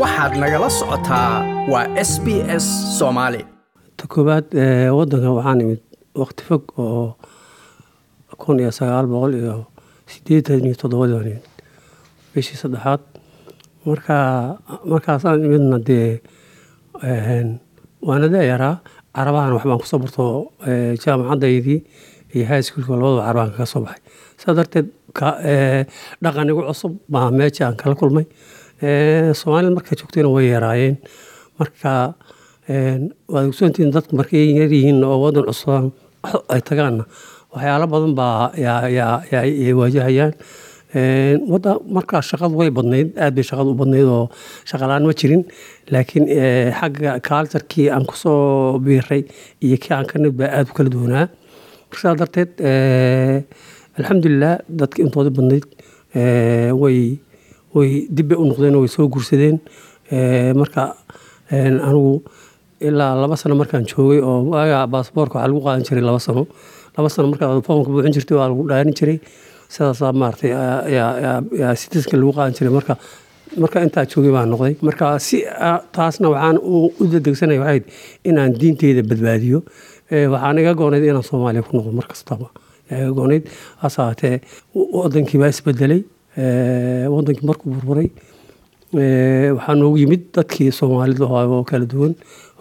waxaad nagala socotaa waa s b s soomaali ta koowaad wadanka waxaan imid waqti fog oo kun iyo sagaal boqol iyo sideetan iyo toddobadii baan imid bishii saddexaad marka markaasaan imidna dee waana dayaraa carabahan waxbaan ku soo barto jaamacaddaydii iyo high schoolka labadaba carabaan kaga soo baxay. Saa darteed dhaqan igu cusub baa meesha aan kala kulmay soomaalida markay joogtayna way yaraayeen. Marka waad ogsoontihiin dadku markay yaryihiin oo wadan cusubaan ay tagaanna waxyaalo badan baa ay waajahayaan. Wada markaa shaqadu way badnayd aad bay shaqadu u badnayd oo shaqalaan ma jirin. Laakiin xagga kaaltarkii aan ku soo biiray iyo kii aan ka baa aad u kala duwanaa. Markaa darteed alxamdulilah dadka intooda badnayd way way dib u noqdeen way soo guursadeen marka anigu ilaa laba sano markaan joogay oo waaga baasboorka waxaa lagu qaadan jiray laba sano. Laba sano markaad foomka buuxin jirtay waa lagu dhaarin jiray. Sidaasaa maaragtay yaa sitiska lagu qaadan jiray. Marka marka intaa joogay baan noqday. Marka si taasna waxaan u dadegsanaya waxayd inaan diinteyda badbaadiyo. Waxaan iga goonayd inaan soomaaliya ku noqdo mar kastaba iga goonayd. Hase haatee wadankii baa isbedelay wadankii markuu burburay waxaa noogu yimid dadkii soomaalida oo kala duwan.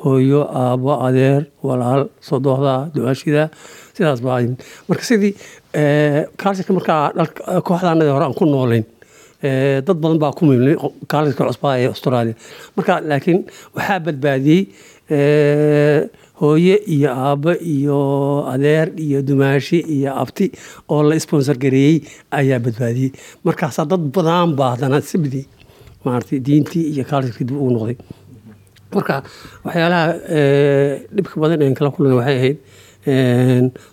Hooyo aabo adeer walaal sodohda dumaashida sidaas baa marka sidii kaalsirka markaa kooxdaanadii hore aan ku noolayn dad badan baa ku milnay kaalsirka cusbaa ee australia. Marka laakiin waxaa badbaadiyey hooye iyo aabbo iyo adeer iyo dumaashi iyo abti oo la sponsor gareeyey ayaa badbaadiyey. Markaasaa dad badan baa haddana sibdii maaragtay diintii iyo kaalsirkii dib ugu noqday. Marka waxyaalaha dhibka badan een kala kulana waxay ahayd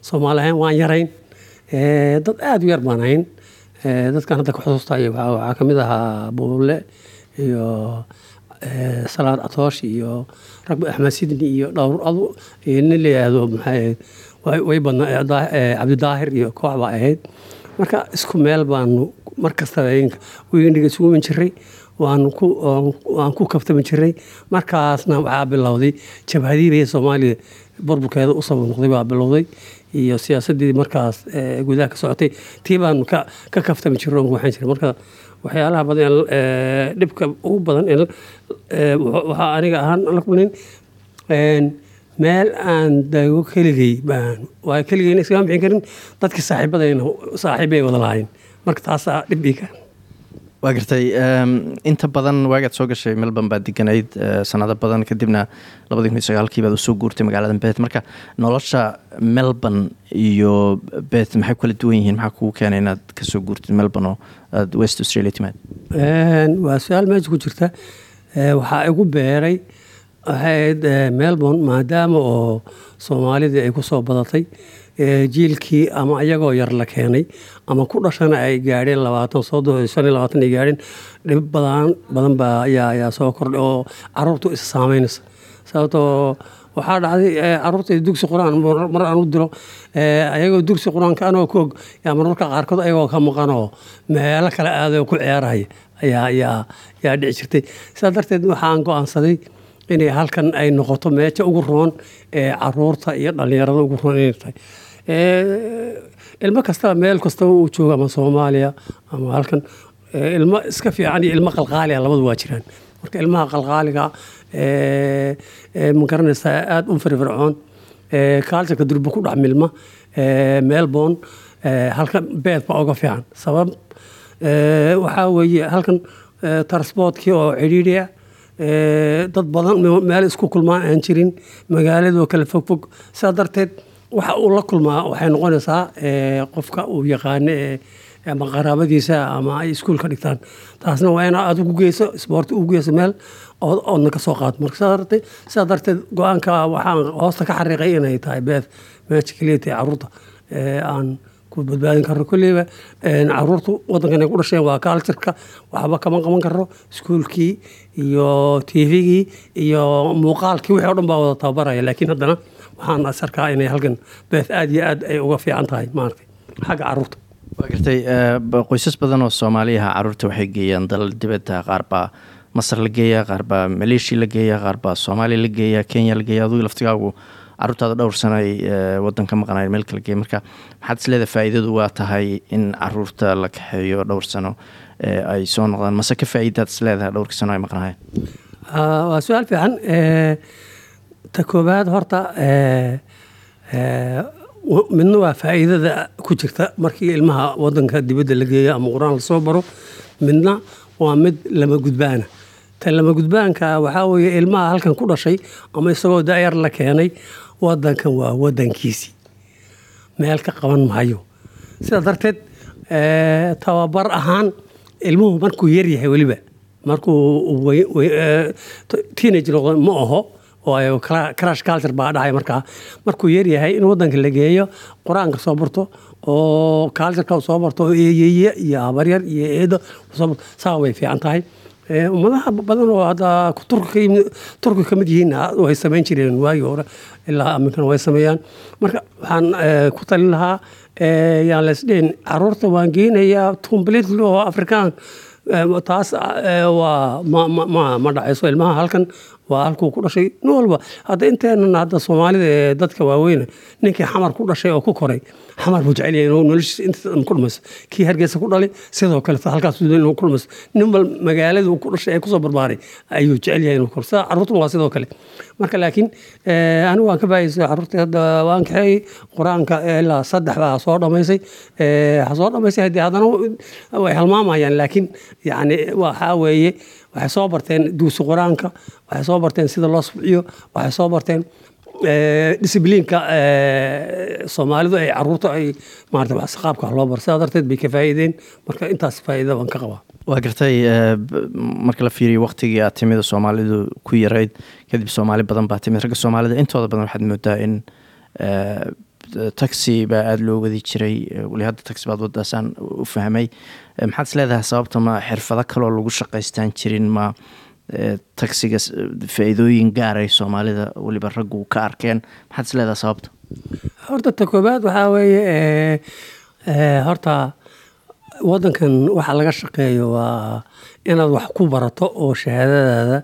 soomaali ahaan waan yarayn dad aada u yar baan ahayn dadkan hadda ka xusuustay waxaa ka mid ahaa buulle iyo salaad catoosh iyo ragbi axmed sidni iyo dhowr adu nin la yidhaahdo maxay ahayd way badnaa cabdidaahir iyo koox baa ahayd. Marka isku meel baanu mar kastaba weyniga isugu iman jiray waan ku kaftami jiray. Markaasna waxaa bilowday jabhadiibay soomaaliya burburkeeda u sabab noqday baa bilowday. Iyo siyaasadii markaas gudaha ka socotay tii baanu ka kaftami jiray oo waxaan jiray. Marka waxyaalaha badan dhibka ugu badan waxaa aniga ahaan la kulnin meel aan dago keligay baan waa keligayna iskama bixin karin dadkii saaxiibadayna saaxiibbay wada lahayn marka taasaa dhib ii waa gartay inta badan waagaad soo gashay melbourne baad deganayd sanado badan kadibna labadii kun iyo sagaalkii baad u soo guurtay magaalada beth marka nolosha melbourne iyo beth maxay kala duwan yihiin? Maxaa kugu keenay inaad ka soo guurtid melbourne oo aad west australia timaad? Waa su'aal meesha ku jirta. Waxaa igu beeray waxayd melbourne maadaama oo soomaalidii ay ku soo badatay jiilkii ama iyagoo yar la keenay ama ku dhashana ay gaadheen labaatan soddon shan iyo labaatan ay gaadheen dhib badan badan baa ayaa soo kordhay oo caruurtu is saameynaysa sababtoo waxaa dhacday carruurta dugsi qur'aan mar aan u diro ayagoo dugsi qur'aanka anoo ku yaa marmarka qaarkood ayagoo ka maqan oo meelo kale aadoo ku ciyaaraya ayaa dhici jirtay. Sidaa darteed waxaan go'aansaday inay halkan ay noqoto meesha ugu roon ee carruurta iyo dhallinyarada ugu roon inay tahay ilmo kastaba meel kastaba uu joogo ama soomaaliya ama halkan ilmo iska fiican iyo ilmo qalqaaliga labadu waa jiraan. Marka ilmaha qalqaaliga ma garanaysaa aada u firfircoon kaalsirka durba ku dhex milma. Melbourne halkan beed uga fiican. Sabab waxaa weeye halkan transportkii oo cidhiidhiya dad badan meel isku kulmaan aan jirin. Magaaladoo kale fogfog. Sidaa darteed waxa uu la kulmaa waxay noqonaysaa qofka uu yaqaano ama qaraabadiisa ama ay iskuul ka dhigtaan. Taasna waa inaa ugu geyso isboorti ugu geyso meel oodna ka soo qaado marka sidaa darteed go'aanka waxaan hoosta ka xariiqay inay tahay keliya tahay carruurta aan ku badbaadin karno kolleyba caruurtu waddankan ay ku dhasheen waa kaaltirka waxba kama qaban karno iskuulkii iyo tvgii iyo muuqaalkii wixii o dhan baa wada tababaraya. Laakiin haddana waxaan asarkaa inay halkan beeth aad iyo aad ay uga fiican tahay maaragtay xagga carruurta. Waa gartay qoysas badan oo soomaaliyaha carruurta waxay geeyaan dalal dibadda. Qaar baa masar la geeyaa qaar baa maleeshiya la geeyaa qaar baa soomaaliya la geeyaa kenya la geeya adugu laftigaagu caruurtaada dhowr sano ay wadan ka maqnaay meel kala geey marka maxaad isleedahay faa'iidadu waa tahay in carruurta la kaxeeyo dhowr sano ay soo noqdaan. Mase ka faa'iidaad isleedahay dhowrkii sano ay maqnaayeen? Waa su'aal fiican. Ta koobaad horta midna waa faa'iidada ku jirta markii ilmaha wadanka dibadda la geeyo ama qur'aan la soo baro. Midna waa mid lama gudbaana. Ta lama gudbaanka waxaa weeye ilmaha halkan ku dhashay ama isagoo daayar la keenay wadankan waa wadankiisii meel ka qaban maayo. Sidaa darteed tababar ahaan ilmuhu markuu yaryahay weliba markuu teenage noqdo ma aho oo crash culture baa dhacay markaa markuu yaryahay in wadanka la geeyo qur'aanka soo barto oo cultureka soo barto oo eeyeye iyo habaryar iyo eedo soo barto saa way fiican tahay ummadaha badan oo hadda turki ka mid yihiin way samayn jireen waagii hore. Ilaa aminkana way sameeyaan. Marka waxaan ku talin lahaa yaan laysdhihin carruurta waan geenayaa completely oo afrikaan. Taas waa ma dhacayso ilmaha halkan waa halkuu ku dhashay nin walba hadda inteenan hadda soomaalida ee dadka waaweyne ninkii xamar ku dhashay oo ku koray xamar buu jecel inuu noloshiisa inta ku dhumayso kii hargeysa ku dhalay sidoo kale halkaas inuu ku dhumayso nin bal magaalada uu ku dhashay ee ku soo barbaaray ayuu jecel inuu koro sida carruurtuna waa sidoo kale. Marka laakiin anigu waan ka faa'iidaystay carruurtii hadda waan kaxeeyey. Qur'aanka ilaa saddex baa soo dhamaysay. Ha soo dhamaysay haddii haddana way halmaamayaan. Laakiin yacni waxaa weeye waxay soo barteen duusi qur'aanka waxay soo barteen sida loo subciyo waxay soo barteen discibliinka soomaalidu ay carruurta ay maarata qaabka loo bar. Sidaa darteed bay ka faa'iideen. Marka intaas faa'iida baan ka qabaa waa gartay marka la fiiriyo waktigii aad timida soomaalidu ku yarayd kadib soomaali badan baa timid. Ragga soomaalida intooda badan waxaad moodaa in taxi baa aada loo wadi jiray. Weli hadda taxi baad wadaasaan u fahmay. Maxaad is leedahay sababta ma xirfado kaloo lagu shaqaystaan jirin? Ma taxiga faa-iidooyin gaaray soomaalida weliba raggu ka arkeen? Maxaad is leedahay sababta? Horta ta koobaad waxaa weeye horta wadankan waxa laga shaqeeyo waa inaad wax ku barato oo shahaadadaada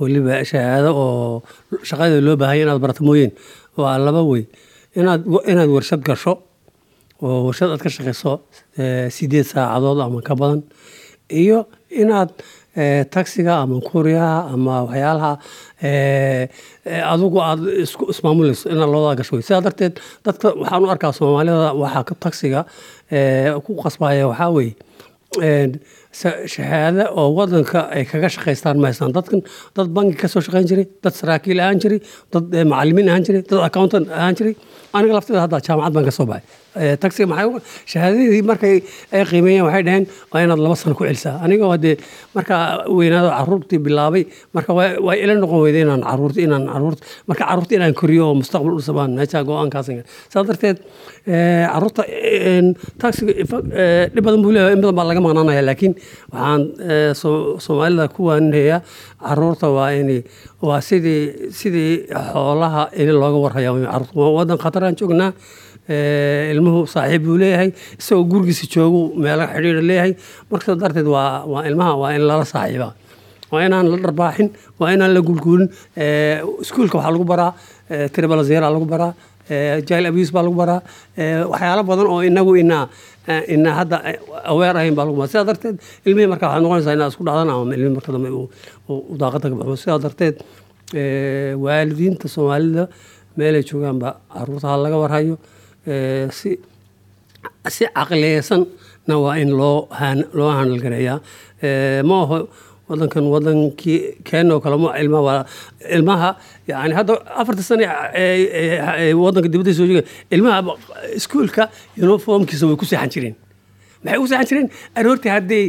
weliba shahaado oo shaqada loo baahanya inaad barato mooyeen. Waa laba wey inaad inaad warshad gasho oo warshad aad ka shaqeyso sideed saacadood ama ka badan iyo inaad taxiga ama kuriyaha ama waxyaalaha adigu aad ismaamulayso inaad loodaa gasho. Wey sidaa darteed dadka waxaan u arkaa soomaalida waxaa taxiga ku qasbaya waxaa weeye shahaado oo wadanka ay kaga shaqaystaan mahaystaan dadkan dad banki ka soo shaqayn jiray dad saraakiil ahaan jiray dad macalimiin ahaan jiray dad accountant ahaan jiray aniga lafteeda hadda jaamacad baan ka soo baxay taxiga maxay shahaadadii markay ay qiimeeyeen waxay dhaheen waa inaad laba sano ku celisaa. Anigoo haddee markaa weynaado caruurtii bilaabay marka waa ila noqon weyda inaan carruurta inaan carruurta marka carruurta inaan koriyo oo mustaqbal u sabaan meesha go'aankaas saa darteed carruurta taxiga dhib badan buu leeyahay in badan baa laga maqnaanaya laakiin waxaan soomaalida ku waaninaya carruurta waa in waa sidii sidii xoolaha in looga warhaya carruurta wadan khataraan joognaa ilmuhu saaxiib buu leeyahay isagoo gurigiisa joogu meelo xidhiidha leeyahay. Marka darteed waa ilmaha waa in lala saaxiibaa waa inaan la dharbaaxin waa inaan la gulguulin iskuulka waxaa lagu baraa tribalazera lagu baraa jail abuse baa lagu baraa. Waxyaalo badan oo inagu inaa ina hadda aweer ahayn baa lagu baraa. Sidaa darteed ilmihii marka waxaad noqonaysaa inaad isku dhacdan ama ilmihii marka dambe uu daaqada ka baxo. Sidaa darteed waalidiinta soomaalida meelay joogaanba carruurta ha laga warhayo si si caqliyeysanna waa in loo loo handalgareeyaa ma aho wadankan wadankii keenoo kale ma ilmaha waa ilmaha yani hadda afarta sane wadanka dibadda soo jooga ilmaha iskuulka uniformkiisa way ku seexan jireen maxay u seexan jireen aroortii hadday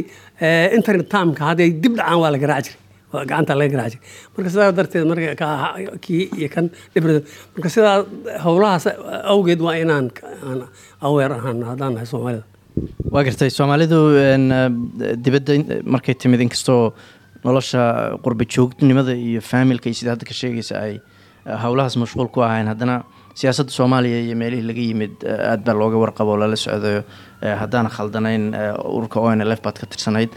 internet timeka hadday dib dhacaan waa la garaaci jiray gacanta laga garaaci jiray marka sidaa darteed marka kii iyo kan dhibrada marka sidaa howlahaas awgeed waa inaan aweer ahaan haddaan nahay soomaalida. Waa gartay. Soomaalidu dibadda markay timid inkastoo nolosha qurba joogtinimada iyo faamilka iyo sida hadda ka sheegaysa ay howlahaas mashquul ku ahayn haddana siyaasadda soomaaliya iyo meelihii laga yimid aad baa looga warqabo lala socdayo haddaana khaldanayn ururka o n l f baad ka tirsanayd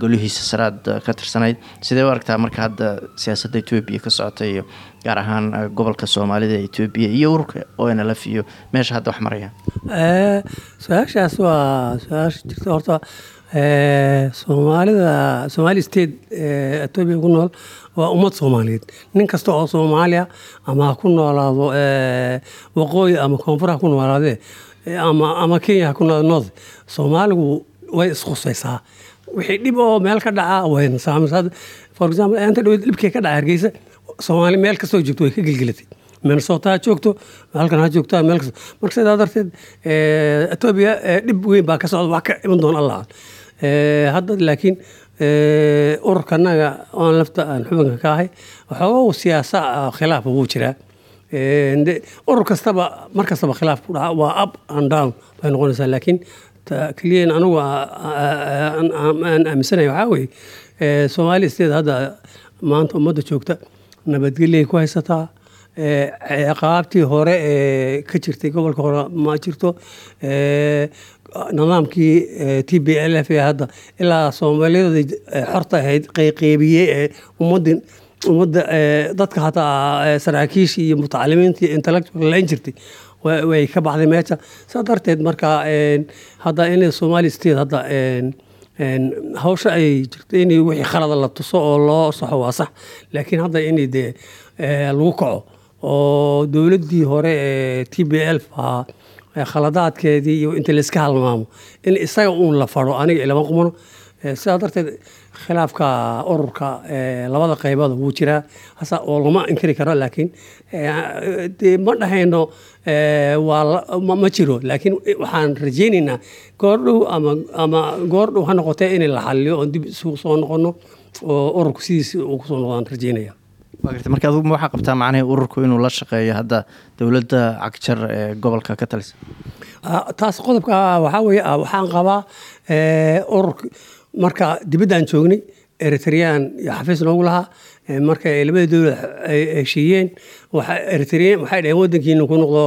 golihiisa saraad ka tirsanayd. Sidee u aragtaa marka hadda siyaasadda etoobiya ka socota iyo gaar ahaan gobolka soomaalida etoobiya iyo ururka o iyo meesha hadda wax marayaan su'aashaas waa su'aasha jirta horta soomaalida somaali state etoobiya ku nool waa ummad soomaaliyeed. Nin kasta oo soomaaliya ama ku noolaado waqooyi ama koonfur ku noolaadee ama ama kenya ha ku noolaado soomaaligu way iskhusaysaa wixii dhib oo meel ka dhaca wayna saameysaa for example inta dhaweyd dhibkii ka dhaca hargeysa soomaali meel kastoo joogto way ka gelgelatay minnesota ha joogto halkan ha joogto meel kasta marka sidaa darteed etoobiya dhib weyn baa ka socda wax ka iman doona allah hadda laakiin ururkanaga oon lafta aan xubinka ka ahay waxooga siyaasa khilaaf wuu jiraa. Urur mar kastaba khilaaf ku waa up and down bay noqonaysaa. Laakiin keliyan anigu aan aaminsanahay waxaa weeye soomaali state hadda maanta ummadda joogta nabadgelyay ku haysataa ciqaabtii hore ee ka jirtay gobolka hore ma jirto nidaamkii t b l f ee hadda ilaa soomaaliyada xorta ahayd qeyqeybiyey ee ummadin ummadda dadka hataa saraakiisha iyo mutacalimiinta intellectual layn jirtay way ka baxday meesha. Saa darteed marka hadda in somali state hadda hawsha ay jirto in wixii khalada la tuso oo loo saxo waa sax. Laakiin hadda in dee lagu kaco oo dowladdii hore ee t b l ahaa khaladaadkeedii iyo inta layska halmaamo in isaga uun la faro aniga ilama qumano sidaa darteed khilaafka ururka labada qaybood wuu jiraa. Hasa oo lama inkiri karo laakiin dee ma dhahayno ma jiro. Laakiin waxaan rajaynaynaa goordhow ama ama goordhow ha noqotee in la xaliyo oon dib isugu soo noqono oo ururku sidiisi uu ku soo noqdaan garta marka adugu waxaa qabtaa macnihii ururku inuu la shaqeeyo hadda dowladda cagjar ee gobolka ka talisa taas qodobka waxaa weeye waxaan qabaa ururka marka dibaddaan joognay eritrean iyo xafiis noogu lahaa marka labada dowlad ay heshiiyeen eritrean waxay dhaheen wadankiina ku noqdo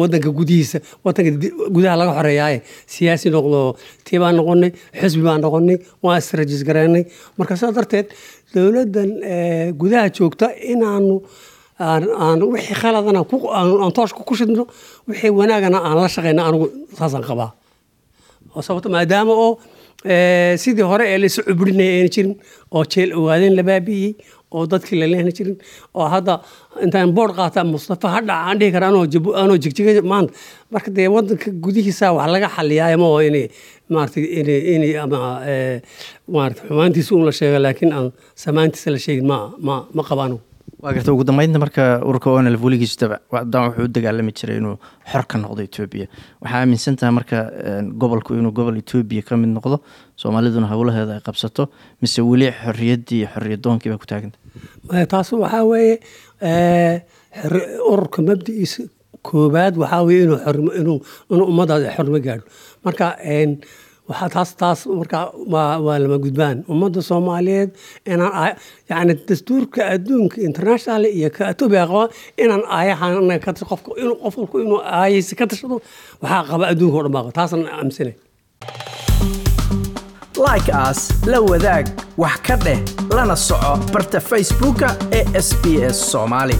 wadanka gudihiisa wadanka gudaha laga xoreeyaaye siyaasi noqdo tii baan noqonay xisbi baan noqonay waan israjis gareynay marka sidaa darteed dowladdan gudaha joogta inaanu aan wixii khaladana aan tooshka ku shidno wixii wanaagana aan la shaqeyna anigu saasaan qabaa. Sababto maadaama oo sidii hore ee laysu cubrinaya ayna jirin oo jeel ogaadeen la baabi'iyey oo dadkii la leehna jirin oo hadda intaan boord qaata mustafa hadha aan dhihi kara anoo jigjiga maanta marka dee wadanka gudihiisa wax laga xaliyaa ma oo in maaratay in ama maarata xumaantiisa un la sheego laakiin aan samaantiisa la sheegin ma ma ma qabaano waa garta ugu dambeynta marka ururka onlf weligiisaba dan wuxuu u dagaalami jiray inuu xor ka noqdo etoobiya waxaa aaminsan tahay marka gobolku inuu gobol etoobiya ka mid noqdo soomaaliduna howlaheeda ay qabsato mise weli xoriyaddii iyo xoriyadoonkii baa ku taaganta taas waxaa weeye ururka mabdi'iisa koobaad waxaa weye inuu ummadaas xornimo gaadho. Marka waxaa taas taas marka waa lama gudbaan. Ummadda soomaaliyeed inaan yani dastuurka adduunka international iyo ka inaan aayahan ka qofka qof inuu aayaysi ka tashado waxaa qaba adduunka o dhan baa taasaan aaminsanay like as la wadaag wax ka dheh lana soco barta facebooka ee sb s soomaali